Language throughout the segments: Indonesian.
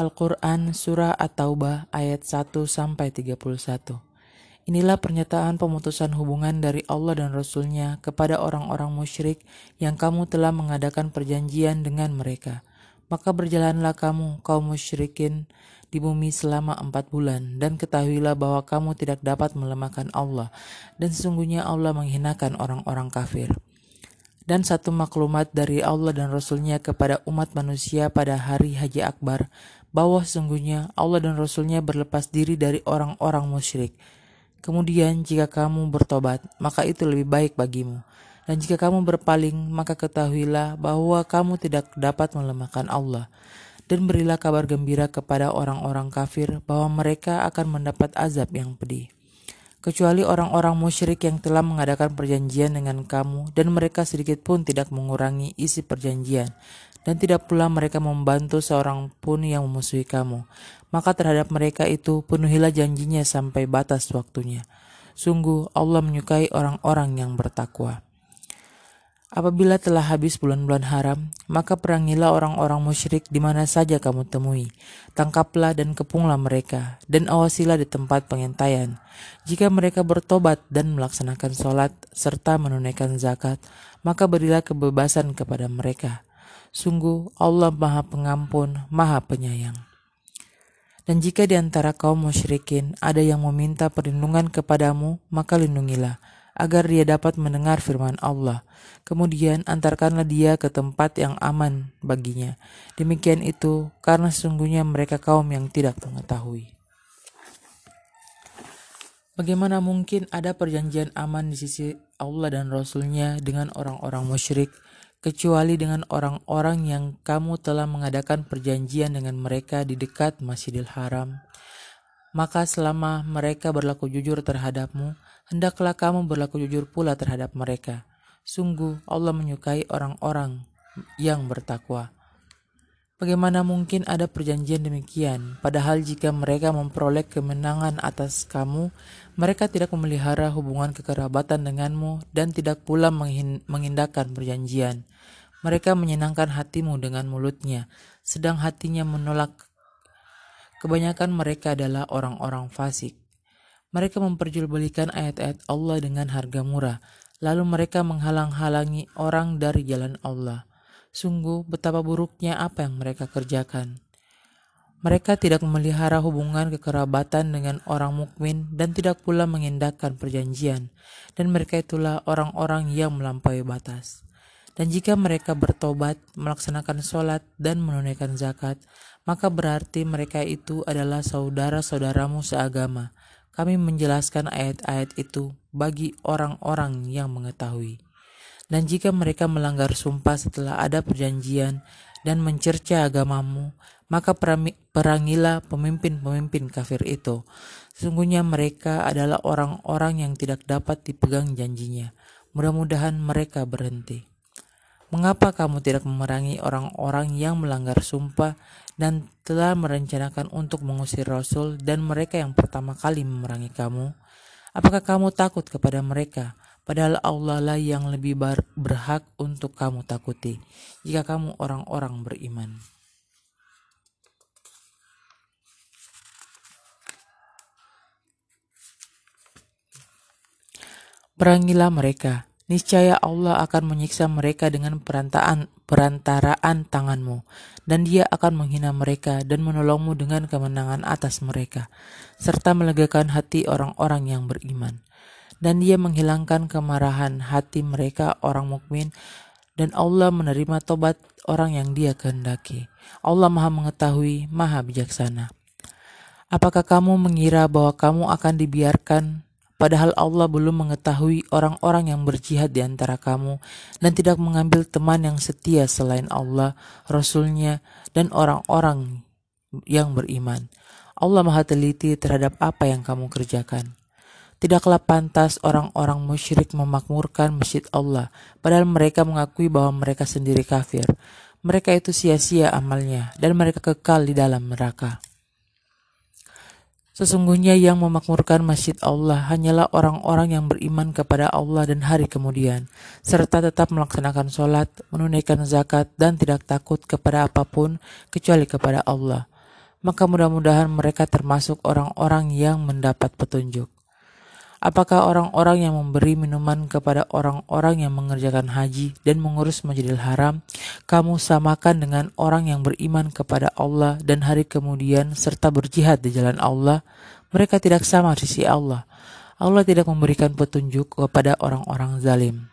Al-Quran Surah At-Taubah ayat 1 sampai 31. Inilah pernyataan pemutusan hubungan dari Allah dan Rasul-Nya kepada orang-orang musyrik yang kamu telah mengadakan perjanjian dengan mereka. Maka berjalanlah kamu, kaum musyrikin, di bumi selama empat bulan, dan ketahuilah bahwa kamu tidak dapat melemahkan Allah, dan sesungguhnya Allah menghinakan orang-orang kafir dan satu maklumat dari Allah dan Rasulnya kepada umat manusia pada hari Haji Akbar, bahwa sesungguhnya Allah dan Rasulnya berlepas diri dari orang-orang musyrik. Kemudian jika kamu bertobat, maka itu lebih baik bagimu. Dan jika kamu berpaling, maka ketahuilah bahwa kamu tidak dapat melemahkan Allah. Dan berilah kabar gembira kepada orang-orang kafir bahwa mereka akan mendapat azab yang pedih kecuali orang-orang musyrik yang telah mengadakan perjanjian dengan kamu dan mereka sedikit pun tidak mengurangi isi perjanjian. Dan tidak pula mereka membantu seorang pun yang memusuhi kamu. Maka terhadap mereka itu penuhilah janjinya sampai batas waktunya. Sungguh Allah menyukai orang-orang yang bertakwa Apabila telah habis bulan-bulan haram, maka perangilah orang-orang musyrik di mana saja kamu temui. Tangkaplah dan kepunglah mereka, dan awasilah di tempat pengintaian. Jika mereka bertobat dan melaksanakan sholat, serta menunaikan zakat, maka berilah kebebasan kepada mereka. Sungguh Allah maha pengampun, maha penyayang. Dan jika di antara kaum musyrikin ada yang meminta perlindungan kepadamu, maka lindungilah agar dia dapat mendengar firman Allah. Kemudian antarkanlah dia ke tempat yang aman baginya. Demikian itu karena sesungguhnya mereka kaum yang tidak mengetahui. Bagaimana mungkin ada perjanjian aman di sisi Allah dan Rasulnya dengan orang-orang musyrik, kecuali dengan orang-orang yang kamu telah mengadakan perjanjian dengan mereka di dekat Masjidil Haram. Maka selama mereka berlaku jujur terhadapmu, hendaklah kamu berlaku jujur pula terhadap mereka. Sungguh Allah menyukai orang-orang yang bertakwa. Bagaimana mungkin ada perjanjian demikian, padahal jika mereka memperoleh kemenangan atas kamu, mereka tidak memelihara hubungan kekerabatan denganmu dan tidak pula mengindahkan perjanjian. Mereka menyenangkan hatimu dengan mulutnya, sedang hatinya menolak. Kebanyakan mereka adalah orang-orang fasik. Mereka memperjualbelikan ayat-ayat Allah dengan harga murah, lalu mereka menghalang-halangi orang dari jalan Allah. Sungguh betapa buruknya apa yang mereka kerjakan. Mereka tidak memelihara hubungan kekerabatan dengan orang mukmin dan tidak pula mengindahkan perjanjian, dan mereka itulah orang-orang yang melampaui batas. Dan jika mereka bertobat, melaksanakan sholat, dan menunaikan zakat, maka berarti mereka itu adalah saudara-saudaramu seagama, kami menjelaskan ayat-ayat itu bagi orang-orang yang mengetahui. Dan jika mereka melanggar sumpah setelah ada perjanjian dan mencerca agamamu, maka perangilah pemimpin-pemimpin kafir itu. Sesungguhnya mereka adalah orang-orang yang tidak dapat dipegang janjinya. Mudah-mudahan mereka berhenti. Mengapa kamu tidak memerangi orang-orang yang melanggar sumpah dan telah merencanakan untuk mengusir Rasul dan mereka yang pertama kali memerangi kamu? Apakah kamu takut kepada mereka? Padahal Allah lah yang lebih berhak untuk kamu takuti jika kamu orang-orang beriman. Perangilah mereka niscaya Allah akan menyiksa mereka dengan perantaraan, perantaraan tanganmu, dan dia akan menghina mereka dan menolongmu dengan kemenangan atas mereka, serta melegakan hati orang-orang yang beriman. Dan dia menghilangkan kemarahan hati mereka orang mukmin dan Allah menerima tobat orang yang dia kehendaki. Allah maha mengetahui, maha bijaksana. Apakah kamu mengira bahwa kamu akan dibiarkan Padahal Allah belum mengetahui orang-orang yang berjihad di antara kamu dan tidak mengambil teman yang setia selain Allah, Rasulnya, dan orang-orang yang beriman. Allah maha teliti terhadap apa yang kamu kerjakan. Tidaklah pantas orang-orang musyrik memakmurkan masjid Allah, padahal mereka mengakui bahwa mereka sendiri kafir. Mereka itu sia-sia amalnya, dan mereka kekal di dalam neraka. Sesungguhnya yang memakmurkan masjid Allah hanyalah orang-orang yang beriman kepada Allah dan hari kemudian, serta tetap melaksanakan sholat, menunaikan zakat, dan tidak takut kepada apa pun kecuali kepada Allah. maka mudah-mudahan mereka termasuk orang-orang yang mendapat petunjuk. Apakah orang-orang yang memberi minuman kepada orang-orang yang mengerjakan haji dan mengurus Masjidil Haram, kamu samakan dengan orang yang beriman kepada Allah dan hari kemudian serta berjihad di jalan Allah? Mereka tidak sama sisi Allah. Allah tidak memberikan petunjuk kepada orang-orang zalim.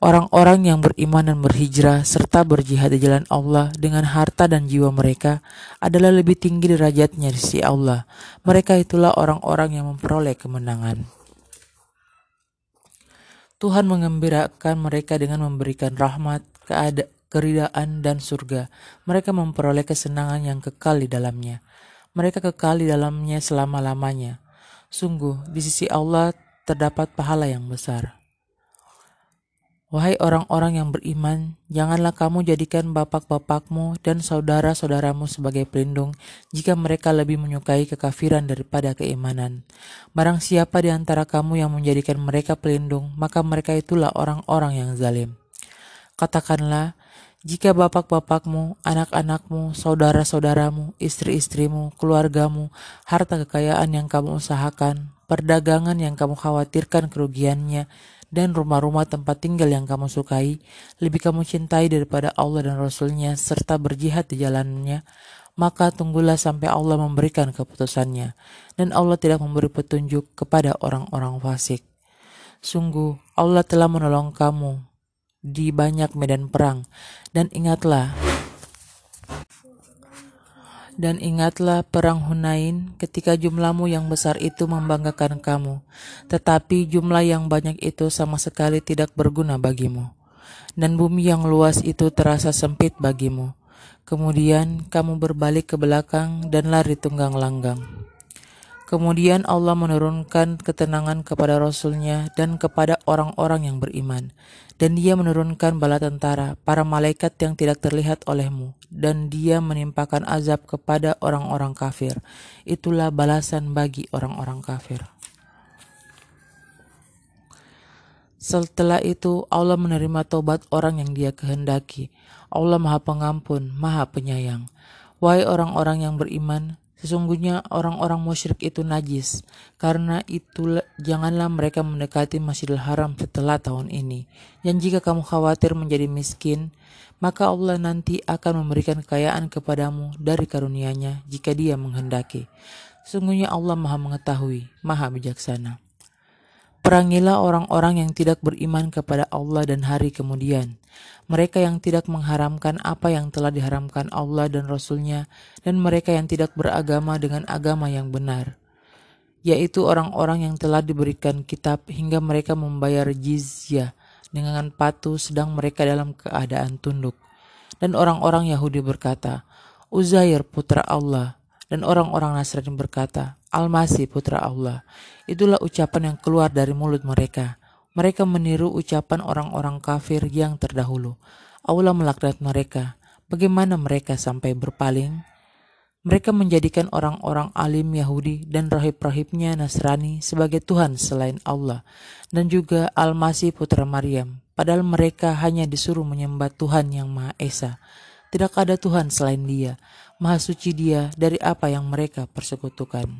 Orang-orang yang beriman dan berhijrah serta berjihad di jalan Allah dengan harta dan jiwa mereka adalah lebih tinggi derajatnya di sisi Allah. Mereka itulah orang-orang yang memperoleh kemenangan. Tuhan mengembirakan mereka dengan memberikan rahmat, keridaan, dan surga. Mereka memperoleh kesenangan yang kekal di dalamnya. Mereka kekal di dalamnya selama-lamanya. Sungguh, di sisi Allah terdapat pahala yang besar. Wahai orang-orang yang beriman, janganlah kamu jadikan bapak-bapakmu dan saudara-saudaramu sebagai pelindung jika mereka lebih menyukai kekafiran daripada keimanan. Barang siapa di antara kamu yang menjadikan mereka pelindung, maka mereka itulah orang-orang yang zalim. Katakanlah, jika bapak-bapakmu, anak-anakmu, saudara-saudaramu, istri-istrimu, keluargamu, harta kekayaan yang kamu usahakan, perdagangan yang kamu khawatirkan kerugiannya, dan rumah-rumah tempat tinggal yang kamu sukai, lebih kamu cintai daripada Allah dan Rasulnya serta berjihad di jalannya, maka tunggulah sampai Allah memberikan keputusannya, dan Allah tidak memberi petunjuk kepada orang-orang fasik. Sungguh, Allah telah menolong kamu di banyak medan perang, dan ingatlah, dan ingatlah perang Hunain ketika jumlahmu yang besar itu membanggakan kamu, tetapi jumlah yang banyak itu sama sekali tidak berguna bagimu. Dan bumi yang luas itu terasa sempit bagimu. Kemudian kamu berbalik ke belakang dan lari tunggang langgang. Kemudian Allah menurunkan ketenangan kepada Rasulnya dan kepada orang-orang yang beriman. Dan dia menurunkan bala tentara, para malaikat yang tidak terlihat olehmu. Dan dia menimpakan azab kepada orang-orang kafir. Itulah balasan bagi orang-orang kafir. Setelah itu Allah menerima tobat orang yang dia kehendaki. Allah maha pengampun, maha penyayang. Wahai orang-orang yang beriman, Sesungguhnya orang-orang musyrik itu najis, karena itu janganlah mereka mendekati Masjidil Haram setelah tahun ini. Dan jika kamu khawatir menjadi miskin, maka Allah nanti akan memberikan kekayaan kepadamu dari karunia-Nya jika Dia menghendaki. Sesungguhnya Allah Maha Mengetahui, Maha Bijaksana. Perangilah orang-orang yang tidak beriman kepada Allah dan hari kemudian. Mereka yang tidak mengharamkan apa yang telah diharamkan Allah dan Rasulnya, dan mereka yang tidak beragama dengan agama yang benar. Yaitu orang-orang yang telah diberikan kitab hingga mereka membayar jizyah dengan patuh sedang mereka dalam keadaan tunduk. Dan orang-orang Yahudi berkata, Uzair putra Allah, dan orang-orang Nasrani berkata, Al-Masih putra Allah. Itulah ucapan yang keluar dari mulut mereka. Mereka meniru ucapan orang-orang kafir yang terdahulu. Allah melaknat mereka. Bagaimana mereka sampai berpaling? Mereka menjadikan orang-orang alim Yahudi dan rahib-rahibnya Nasrani sebagai Tuhan selain Allah, dan juga Al-Masih putra Maryam, padahal mereka hanya disuruh menyembah Tuhan yang Maha Esa. Tidak ada Tuhan selain Dia, Maha Suci Dia dari apa yang mereka persekutukan.